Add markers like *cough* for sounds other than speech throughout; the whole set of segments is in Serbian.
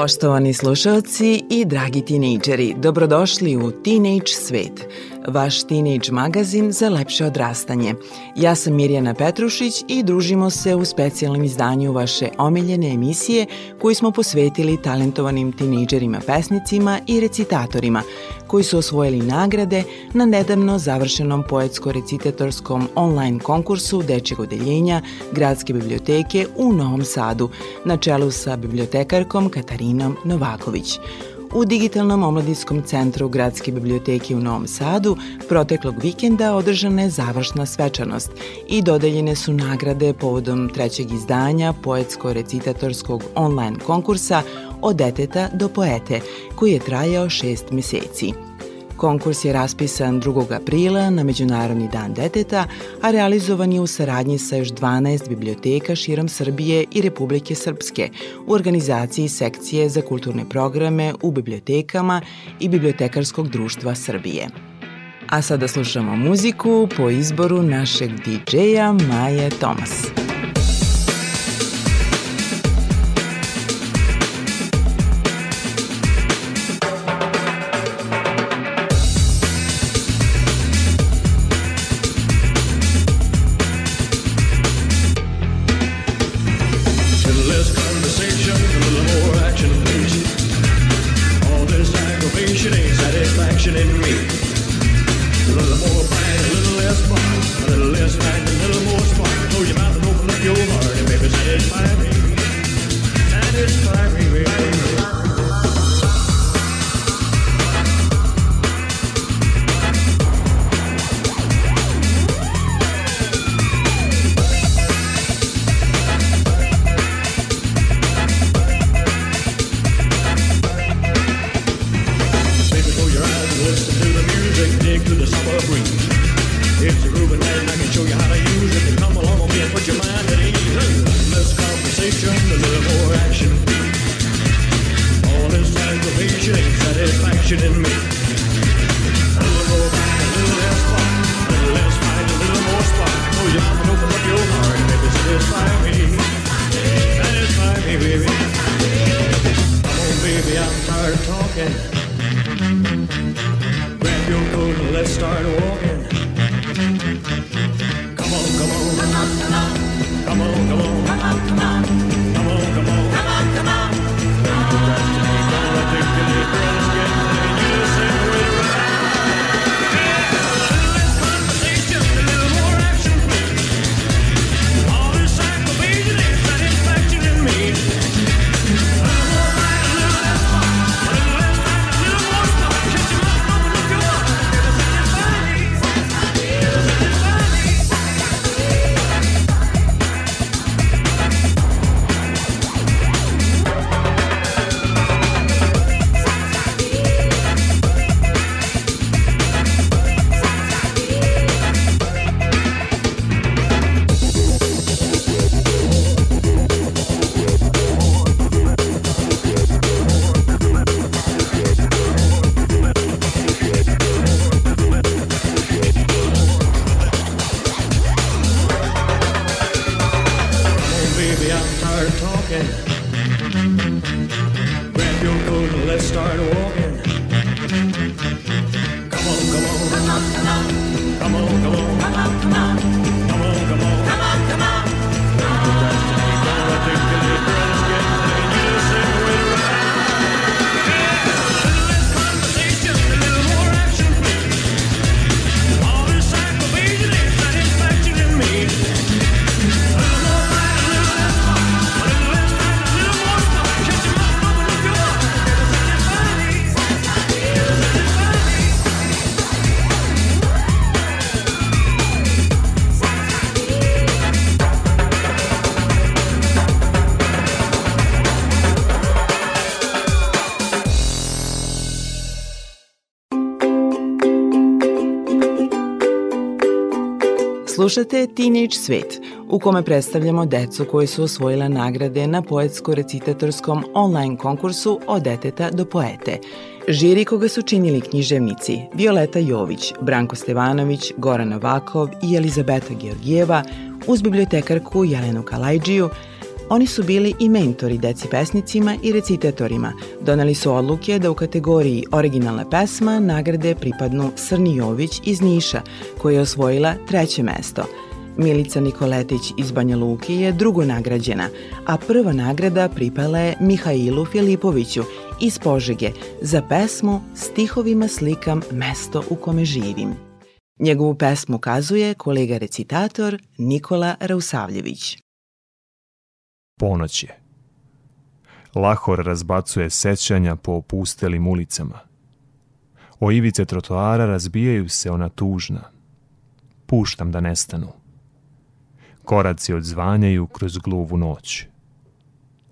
Poštovani slušalci i dragi tinejdžeri, dobrodošli u Teenage svet, vaš teenage magazin za lepše odrastanje. Ja sam Mirjana Petrušić i družimo se u specijalnom izdanju vaše omiljene emisije koju smo posvetili talentovanim tinejdžerima pesnicima i recitatorima koji su osvojili nagrade na nedavno završenom poetsko-recitatorskom online konkursu Dečjeg odeljenja Gradske biblioteke u Novom Sadu na čelu sa bibliotekarkom Katarinom Novaković. U Digitalnom omladinskom centru Gradske biblioteke u Novom Sadu proteklog vikenda održana je završna svečanost i dodeljene su nagrade povodom trećeg izdanja poetsko-recitatorskog online konkursa od deteta do poete, koji je trajao šest meseci. Konkurs je raspisan 2. aprila na Međunarodni dan deteta, a realizovan je u saradnji sa još 12 biblioteka širom Srbije i Republike Srpske u organizaciji sekcije za kulturne programe u bibliotekama i Bibliotekarskog društva Srbije. A sada slušamo muziku po izboru našeg DJ-a Maje Tomas. Tired. Grab your coat and let's start walking. talking. Slušate Teenage Svet, u kome predstavljamo decu koje su osvojila nagrade na poetsko-recitatorskom online konkursu od deteta do poete. Žiri koga su činili književnici Violeta Jović, Branko Stevanović, Gorana Vakov i Elizabeta Georgijeva, uz bibliotekarku Jelenu Kalajđiju, Oni su bili i mentori deci pesnicima i recitatorima. Doneli su odluke da u kategoriji originalna pesma nagrade pripadnu Srni Jović iz Niša, koja je osvojila treće mesto. Milica Nikoletić iz Banja Luki je drugo nagrađena, a prva nagrada pripala je Mihailu Filipoviću iz Požege za pesmu Stihovima slikam mesto u kome živim. Njegovu pesmu kazuje kolega recitator Nikola Rausavljević. Ponoć je. Lahor razbacuje sećanja po opustelim ulicama. O ivice trotoara razbijaju se ona tužna. Puštam da nestanu. Koraci odzvanjaju kroz gluvu noć.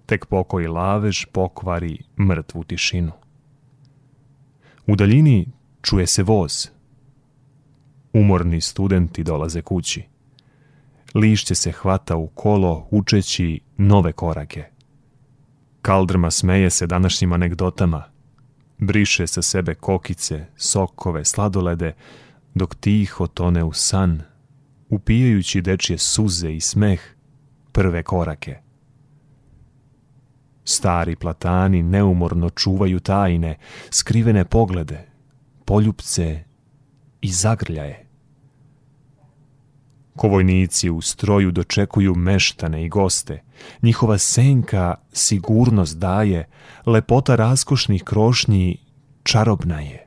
Tek pokoji lavež pokvari mrtvu tišinu. U daljini čuje se voz. Umorni studenti dolaze kući lišće se hvata u kolo učeći nove korake. Kaldrma smeje se današnjim anegdotama, briše sa sebe kokice, sokove, sladolede, dok tiho tone u san, upijajući dečje suze i smeh prve korake. Stari platani neumorno čuvaju tajne, skrivene poglede, poljupce i zagrljaje. Ko vojnici u stroju dočekuju meštane i goste, njihova senka sigurnost daje, lepota raskošnih krošnji čarobna je.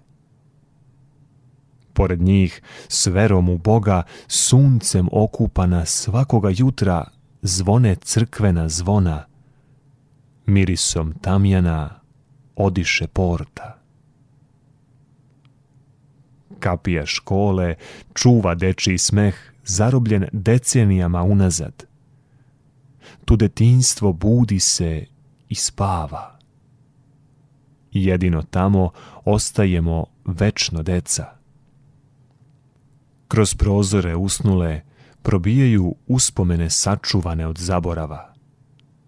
Pored njih, s verom u Boga, suncem okupana svakoga jutra zvone crkvena zvona, mirisom tamjana odiše porta. Kapija škole čuva dečiji smeh, zarobljen decenijama unazad. Tu detinjstvo budi se i spava. Jedino tamo ostajemo večno deca. Kroz prozore usnule probijaju uspomene sačuvane od zaborava.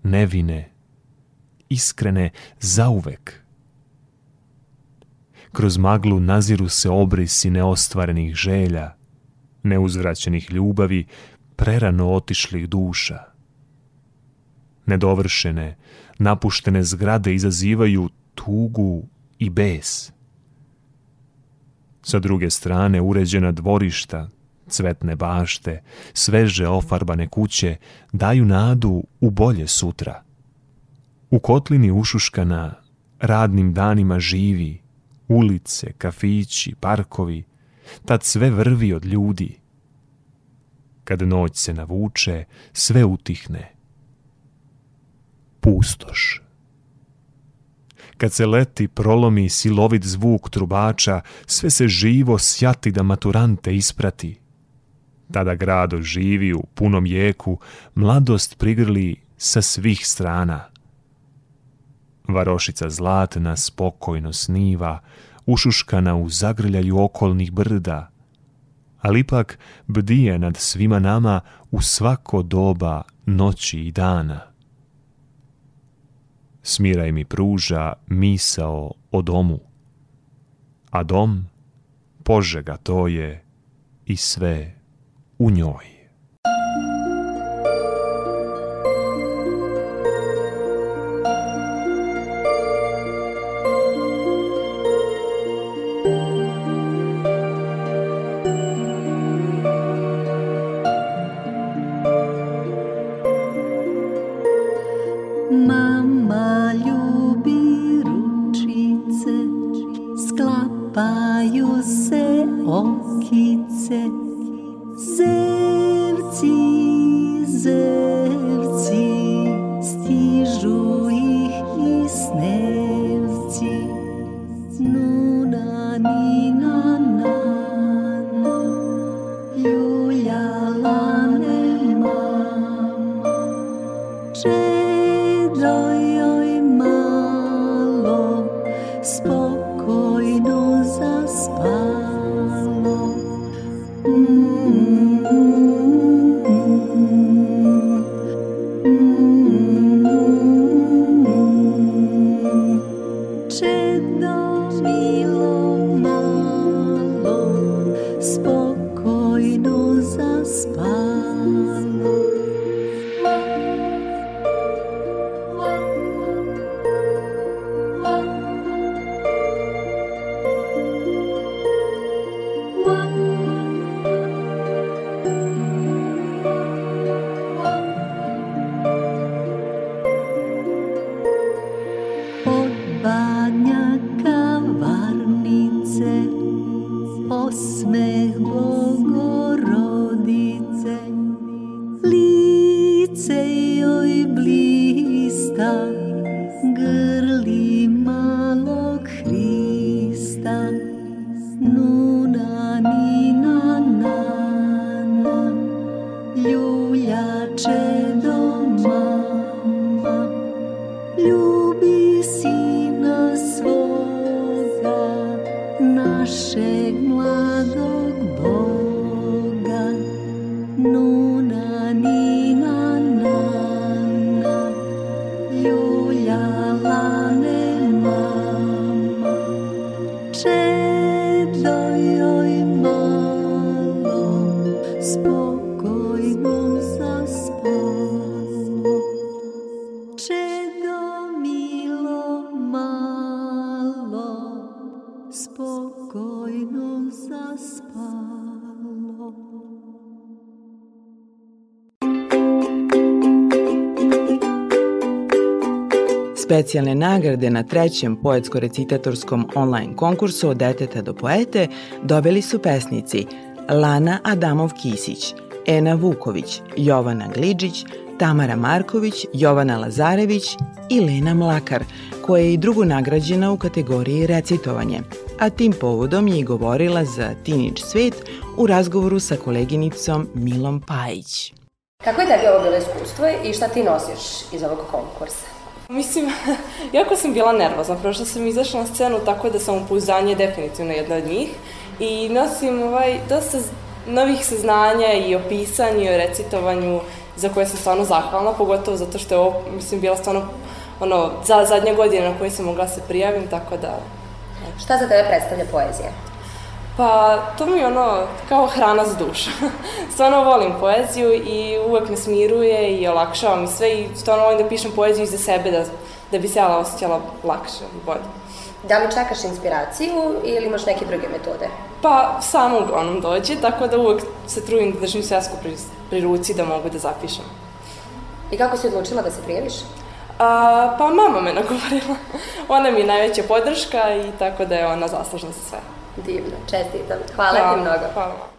Nevine, iskrene zauvek. Kroz maglu naziru se obrisi neostvarenih želja, neuzvraćenih ljubavi, prerano otišlih duša. Nedovršene, napuštene zgrade izazivaju tugu i bes. Sa druge strane uređena dvorišta, cvetne bašte, sveže ofarbane kuće daju nadu u bolje sutra. U kotlini ušuškana radnim danima živi, ulice, kafići, parkovi, tad sve vrvi od ljudi. Kad noć se navuče, sve utihne. Pustoš. Kad se leti prolomi silovit zvuk trubača, sve se živo sjati da maturante isprati. Tada grado živi u punom jeku, mladost prigrli sa svih strana. Varošica zlatna spokojno sniva, ušuškana u zagrljaju okolnih brda, ali ipak bdije nad svima nama u svako doba noći i dana. Smiraj mi pruža misao o domu, a dom, požega to je i sve u njoj. Specijalne nagrade na trećem poetsko-recitatorskom online konkursu od deteta do poete dobili su pesnici Lana Adamov-Kisić, Ena Vuković, Jovana Gliđić, Tamara Marković, Jovana Lazarević i Lena Mlakar, koja je i drugo nagrađena u kategoriji recitovanje, a tim povodom je i govorila za Teenage svet u razgovoru sa koleginicom Milom Pajić. Kako je tebi ovo bilo iskustvo i šta ti nosiš iz ovog konkursa? Mislim, *laughs* jako sam bila nervozna, prvo što sam izašla na scenu tako da sam upouzdanje definitivno jedna od njih i nosim ovaj, dosta novih saznanja i o pisanju i o recitovanju za koje sam stvarno zahvalna, pogotovo zato što je ovo, mislim, bila stvarno ono, za zadnja godina na kojoj sam mogla se prijavim, tako da Šta za tebe predstavlja poezija? Pa, to mi je ono, kao hrana za dušu. *laughs* stvarno volim poeziju i uvek me smiruje i olakšava mi sve i stvarno volim da pišem poeziju i za sebe da, da bi se ja osjećala lakše i bolje. Da li čekaš inspiraciju ili imaš neke druge metode? Pa, samo uglavnom dođe, tako da uvek se trudim da držim svesku pri, pri ruci da mogu da zapišem. I kako si odlučila da se prijaviš? A, pa mama me nagovorila. *laughs* ona mi je najveća podrška i tako da je ona zaslužna za sve. Divno, čestitam. Hvala, ti mnogo. Hvala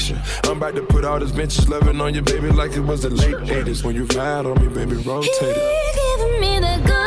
a vacation. I'm about to put all this benches loving on you, baby, like it was the late 80s. When you ride on me, baby, rotate it. Giving me the good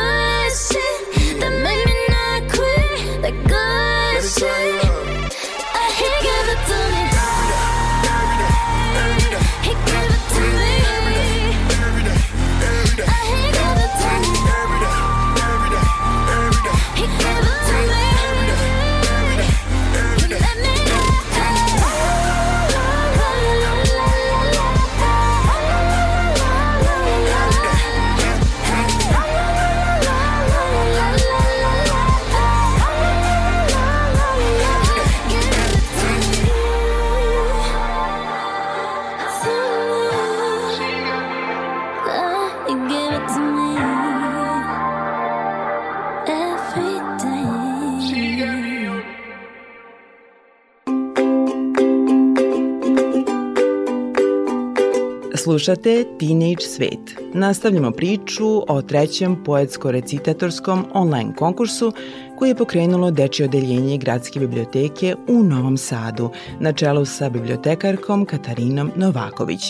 Slušate Teenage Svet. Nastavljamo priču o trećem poetsko-recitatorskom online konkursu koji je pokrenulo Dečje odeljenje Gradske biblioteke u Novom Sadu na čelu sa bibliotekarkom Katarinom Novaković.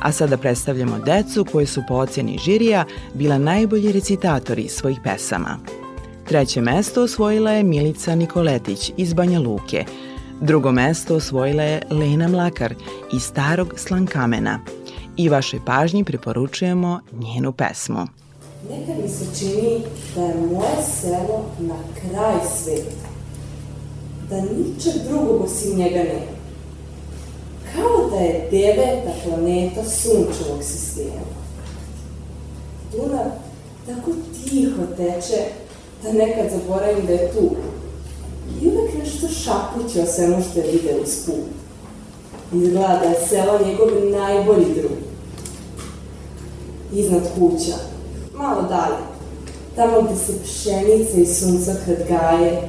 A sada predstavljamo decu koji su po ocjeni žirija bila najbolji recitatori svojih pesama. Treće mesto osvojila je Milica Nikoletić iz Banja Luke. Drugo mesto osvojila je Lena Mlakar iz Starog Slankamena. I vašoj pažnji preporučujemo njenu pesmu. Nekad mi se čini da je moje selo na kraj sveta. Da ničeg drugog osim njega nema. Kao da je deveta planeta sunčevog sistema. Dunav tako tiho teče da nekad zaboravim da je tu. I uvek nešto šapuće o svemu što je video uz put. Izgleda da je selo njegov najbolji drug. Iznad kuća, malo dalje, tamo gde se pšenica i suncokret gaje,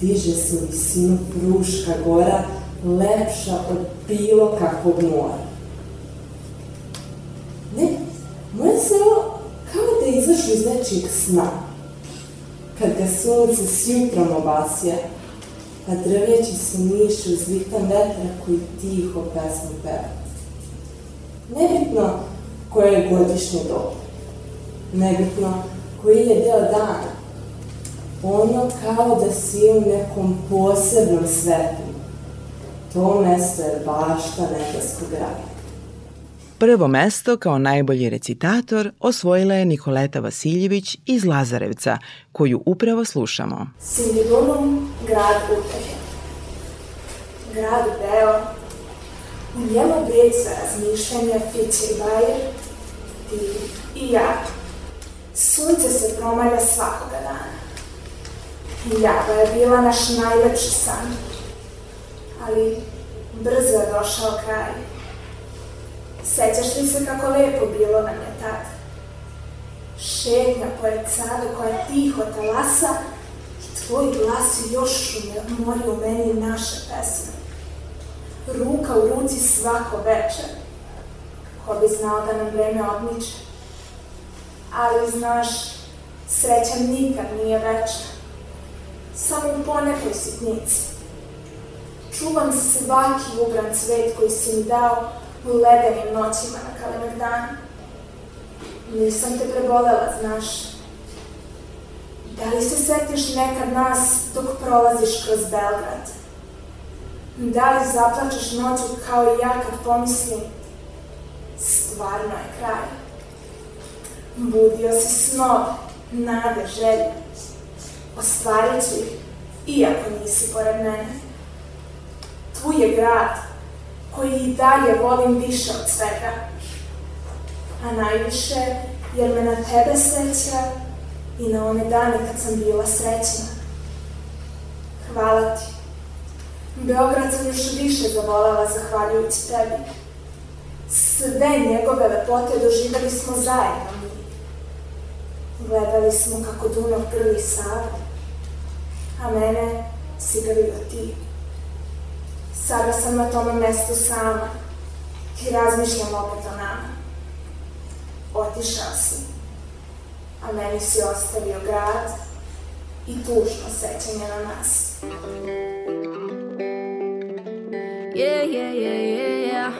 diže se u visinu Fruška gora, lepša od bilo kakvog mora. Ne, moje selo kao da je izašlo iz nečijeg sna. Kad ga sunce s jutrom obasja, a drveći se miše uz vitan vetra koji tiho pesmu peva. Nebitno koje je godišnje doba, nebitno koji je deo dana, ono kao da si u nekom posebnom svetu. To mesto je bašta nebeskog raja. Prvo mesto kao najbolji recitator osvojila je Nikoleta Vasiljević iz Lazarevca, koju upravo slušamo. Sindidunum grad utehe. Grad beo, u njemu brica razmišljanja Fiće i Bajer, ti i ja. Sunce se promalja svakoga dana. Java je bila naš najlepši san, ali brzo je došao kraj. Sećaš li se kako lepo bilo nam je tad? Šetnja pored sadu koja tiho talasa i tvoj glas još mori u meni naše pesme. Ruka u ruci svako večer. Ko bi znao da nam vreme odmiče. Ali znaš, sreća nikad nije večna. Samo u ponekoj sitnici. Čuvam svaki ubran cvet koji si mi dao ledenim noćima na Kalemegdanu. Nisam te prebolela, znaš. Da li se setiš nekad nas dok prolaziš kroz Belgrad? Da li zaplačeš noću kao i ja kad pomislim stvarno je kraj? Budio si snove, nade, želje. Ostvarit ću ih, iako nisi pored mene. Tu je grad koji i dalje volim više od svega. A najviše jer me na tebe seća i na one dane kad sam bila srećna. Hvala ti. Beograd sam još više zavolela zahvaljujući tebi. Sve njegove lepote doživeli smo zajedno mi. Gledali smo kako Dunav grli Savu, a mene si ga ti. Sada sam na tome mestu sama i razmišljam opet o nama. Otišao si, a meni si ostavio grad i tužno sećanje na nas. Yeah, yeah, yeah, yeah, yeah.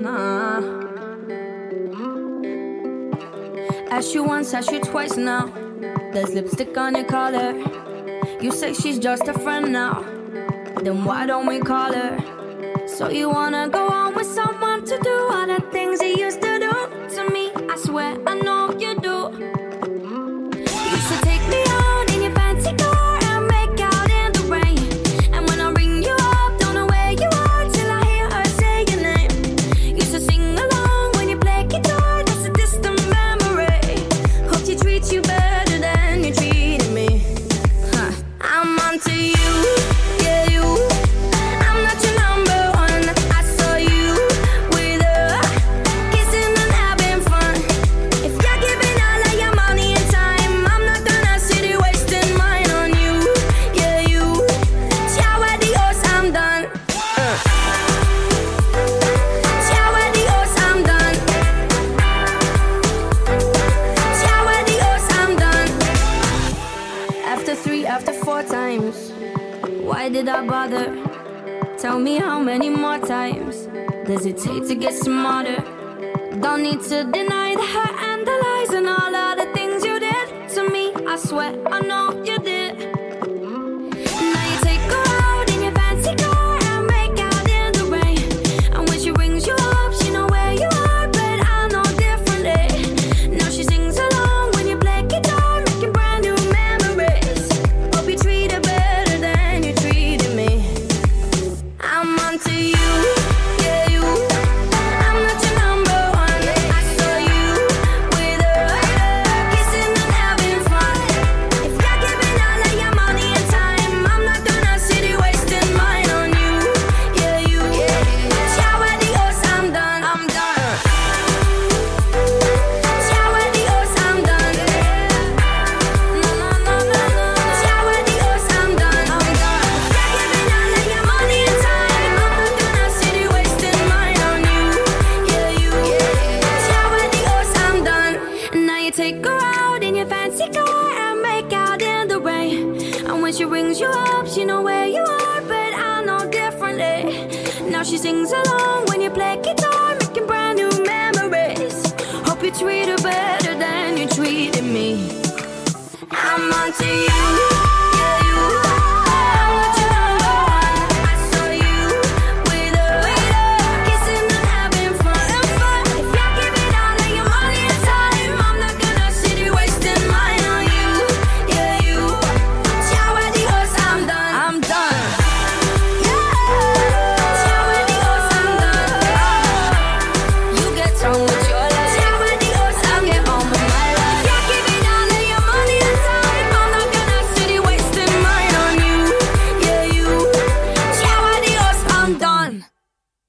Nah. Asked you once, asked you twice now. There's lipstick on your collar. You say she's just a friend now. Then why don't we call her? So you wanna go on with someone to do all the things he used to do to me? I swear I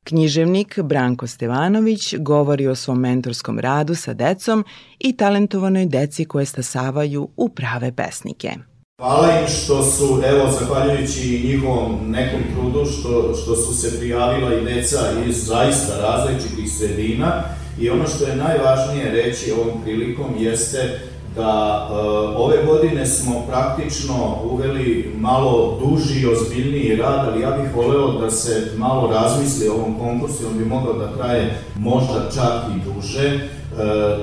Književnik Branko Stevanović govori o svom mentorskom radu sa decom i talentovanoj deci koje stasavaju u prave pesnike. Hvala im što su, evo, zahvaljujući njihovom nekom trudu, što, što su se prijavila i deca iz zaista različitih sredina i ono što je najvažnije reći ovom prilikom jeste da e, ove godine smo praktično uveli malo duži i ozbiljniji rad, ali ja bih voleo da se malo razmisli o ovom konkursu, on bi mogao da traje možda čak i duže, e,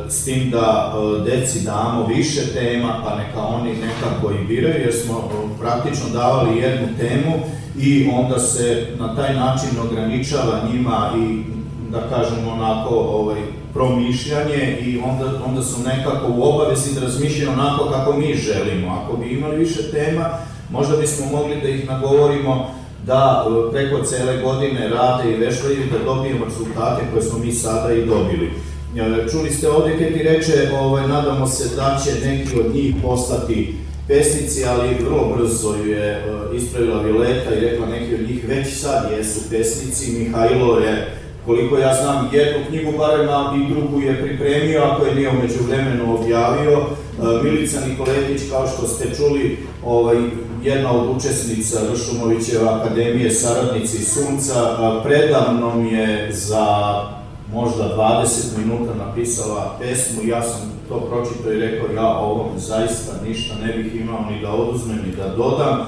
s tim da e, deci damo više tema, pa neka oni nekako i biraju, jer smo e, praktično davali jednu temu i onda se na taj način ograničava njima i da kažem onako ovaj, promišljanje i onda, onda su nekako u obavezi da razmišljaju onako kako mi želimo. Ako bi imali više tema, možda bismo mogli da ih nagovorimo da e, preko cele godine rade i veštaju i da dobijemo rezultate koje smo mi sada i dobili. E, Čuli ste ovde kad ti reče, ovaj, nadamo se da će neki od njih postati pesnici, ali vrlo brzo ju je e, ispravila Violeta i rekla neki od njih već sad jesu pesnici. Mihajlo je koliko ja znam, jednu knjigu barem, a i drugu je pripremio, ako je nije umeđu vremenu objavio. E, Milica Nikoletić, kao što ste čuli, ovaj, jedna od učesnica Ršumovićeve akademije Saradnici Sunca, a, predavnom je za možda 20 minuta napisala pesmu, ja sam to pročito i rekao, ja ovom zaista ništa ne bih imao ni da oduzmem ni da dodam.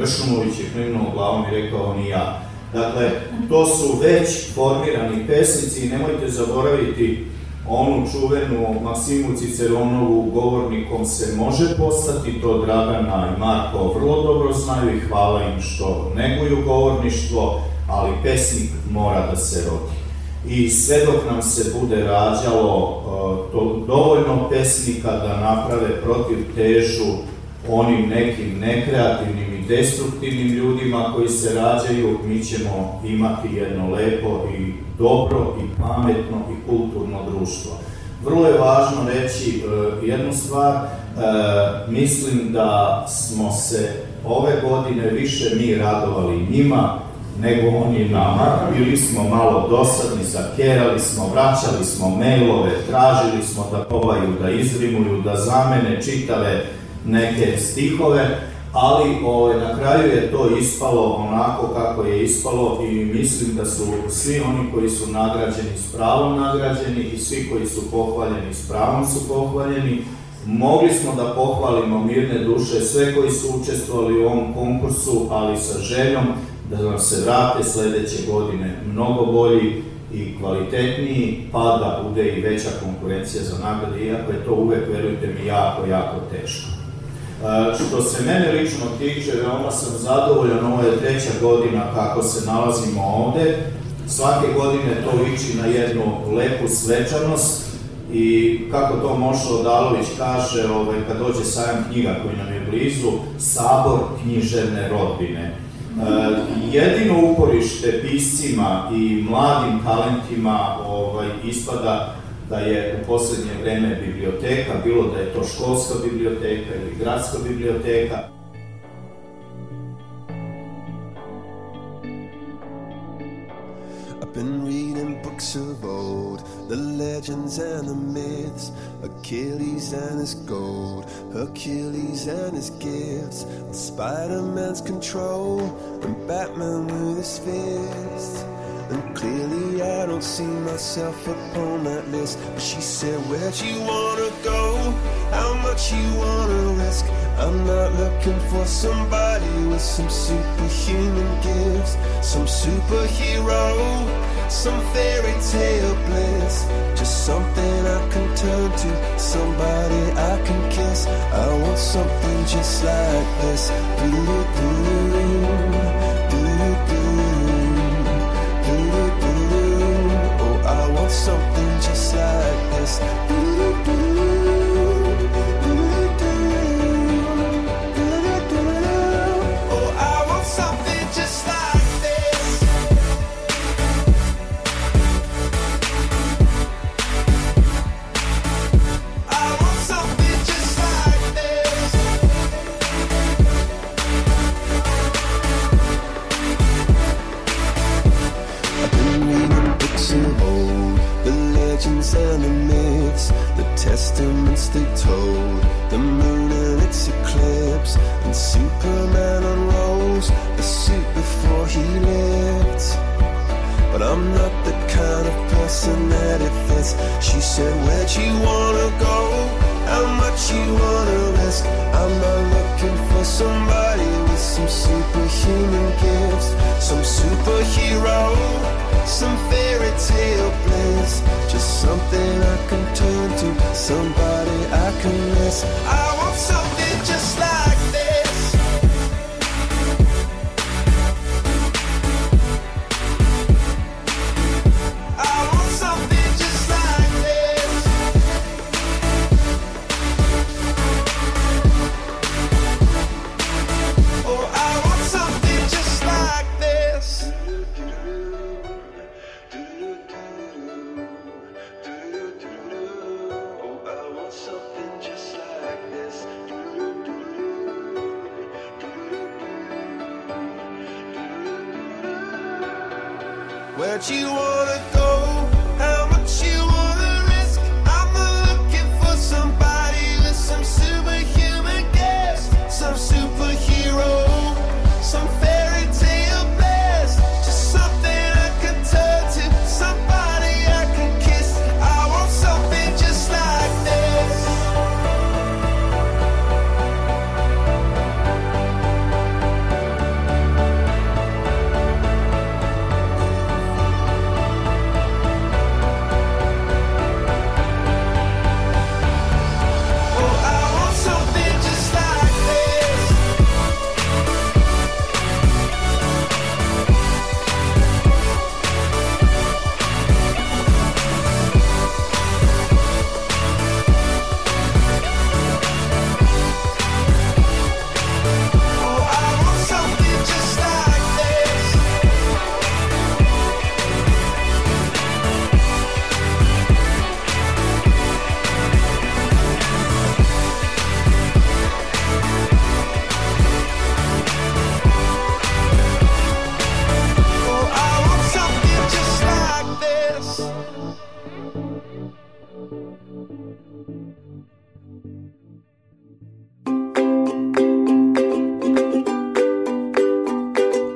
Ršumović je klimnuo glavom i rekao, ni ja. Dakle, to su već formirani pesnici i nemojte zaboraviti onu čuvenu Maksimu Ciceronovu govornikom se može postati, to Dragana i Marko vrlo dobro znaju i hvala im što neguju govorništvo, ali pesnik mora da se rodi. I sve dok nam se bude rađalo uh, to dovoljno pesnika da naprave protiv težu onim nekim nekreativnim destruktivnim ljudima koji se rađaju, mi ćemo imati jedno lepo i dobro i pametno i kulturno društvo. Vrlo je važno reći uh, jednu stvar, uh, mislim da smo se ove godine više mi radovali njima nego oni nama, bili smo malo dosadni, zakerali smo, vraćali smo mailove, tražili smo da povaju, da izrimuju, da zamene čitave neke stihove, ali ovaj, na kraju je to ispalo onako kako je ispalo i mislim da su svi oni koji su nagrađeni s pravom nagrađeni i svi koji su pohvaljeni s pravom su pohvaljeni. Mogli smo da pohvalimo mirne duše sve koji su učestvovali u ovom konkursu, ali sa željom da nam se vrate sledeće godine mnogo bolji i kvalitetniji, pa da bude i veća konkurencija za nagrade, iako je to uvek, verujte mi, jako, jako teško. Što se mene lično tiče, veoma sam zadovoljan, ovo je treća godina kako se nalazimo ovde. Svake godine to liči na jednu lepu svečanost i kako to Mošo Odalović kaže, ovaj, kad dođe sajam knjiga koji nam je blizu, sabor književne rodbine. E, jedino uporište piscima i mladim talentima ovaj, ispada da je u poslednje vreme biblioteka, bilo da je to školska biblioteka ili gradska biblioteka. I've been reading books of old, the legends and the myths, Achilles and his gold, Hercules and his gifts, Spider Man's control, and Batman with his fists. And clearly, I don't see myself upon that list. But she said, Where'd you wanna go? How much you wanna risk? I'm not looking for somebody with some superhuman gifts, some superhero, some fairy tale bliss. Just something I can turn to, somebody I can kiss. I want something just like this. Something just like this. I'm not looking for somebody with some superhuman gifts, some superhero, some fairy tale bliss. Just something I can turn to, somebody I can miss. I want something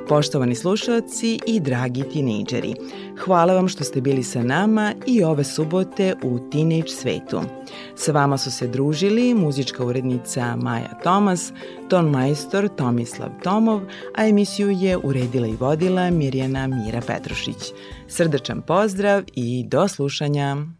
Poštovani slušalci i dragi tinejdžeri, hvala vam što ste bili sa nama i ove subote u Teenage svetu. Sa vama su se družili muzička urednica Maja Tomas, ton majstor Tomislav Tomov, a emisiju je uredila i vodila Mirjana Mira Petrušić. Srdačan pozdrav i do slušanja!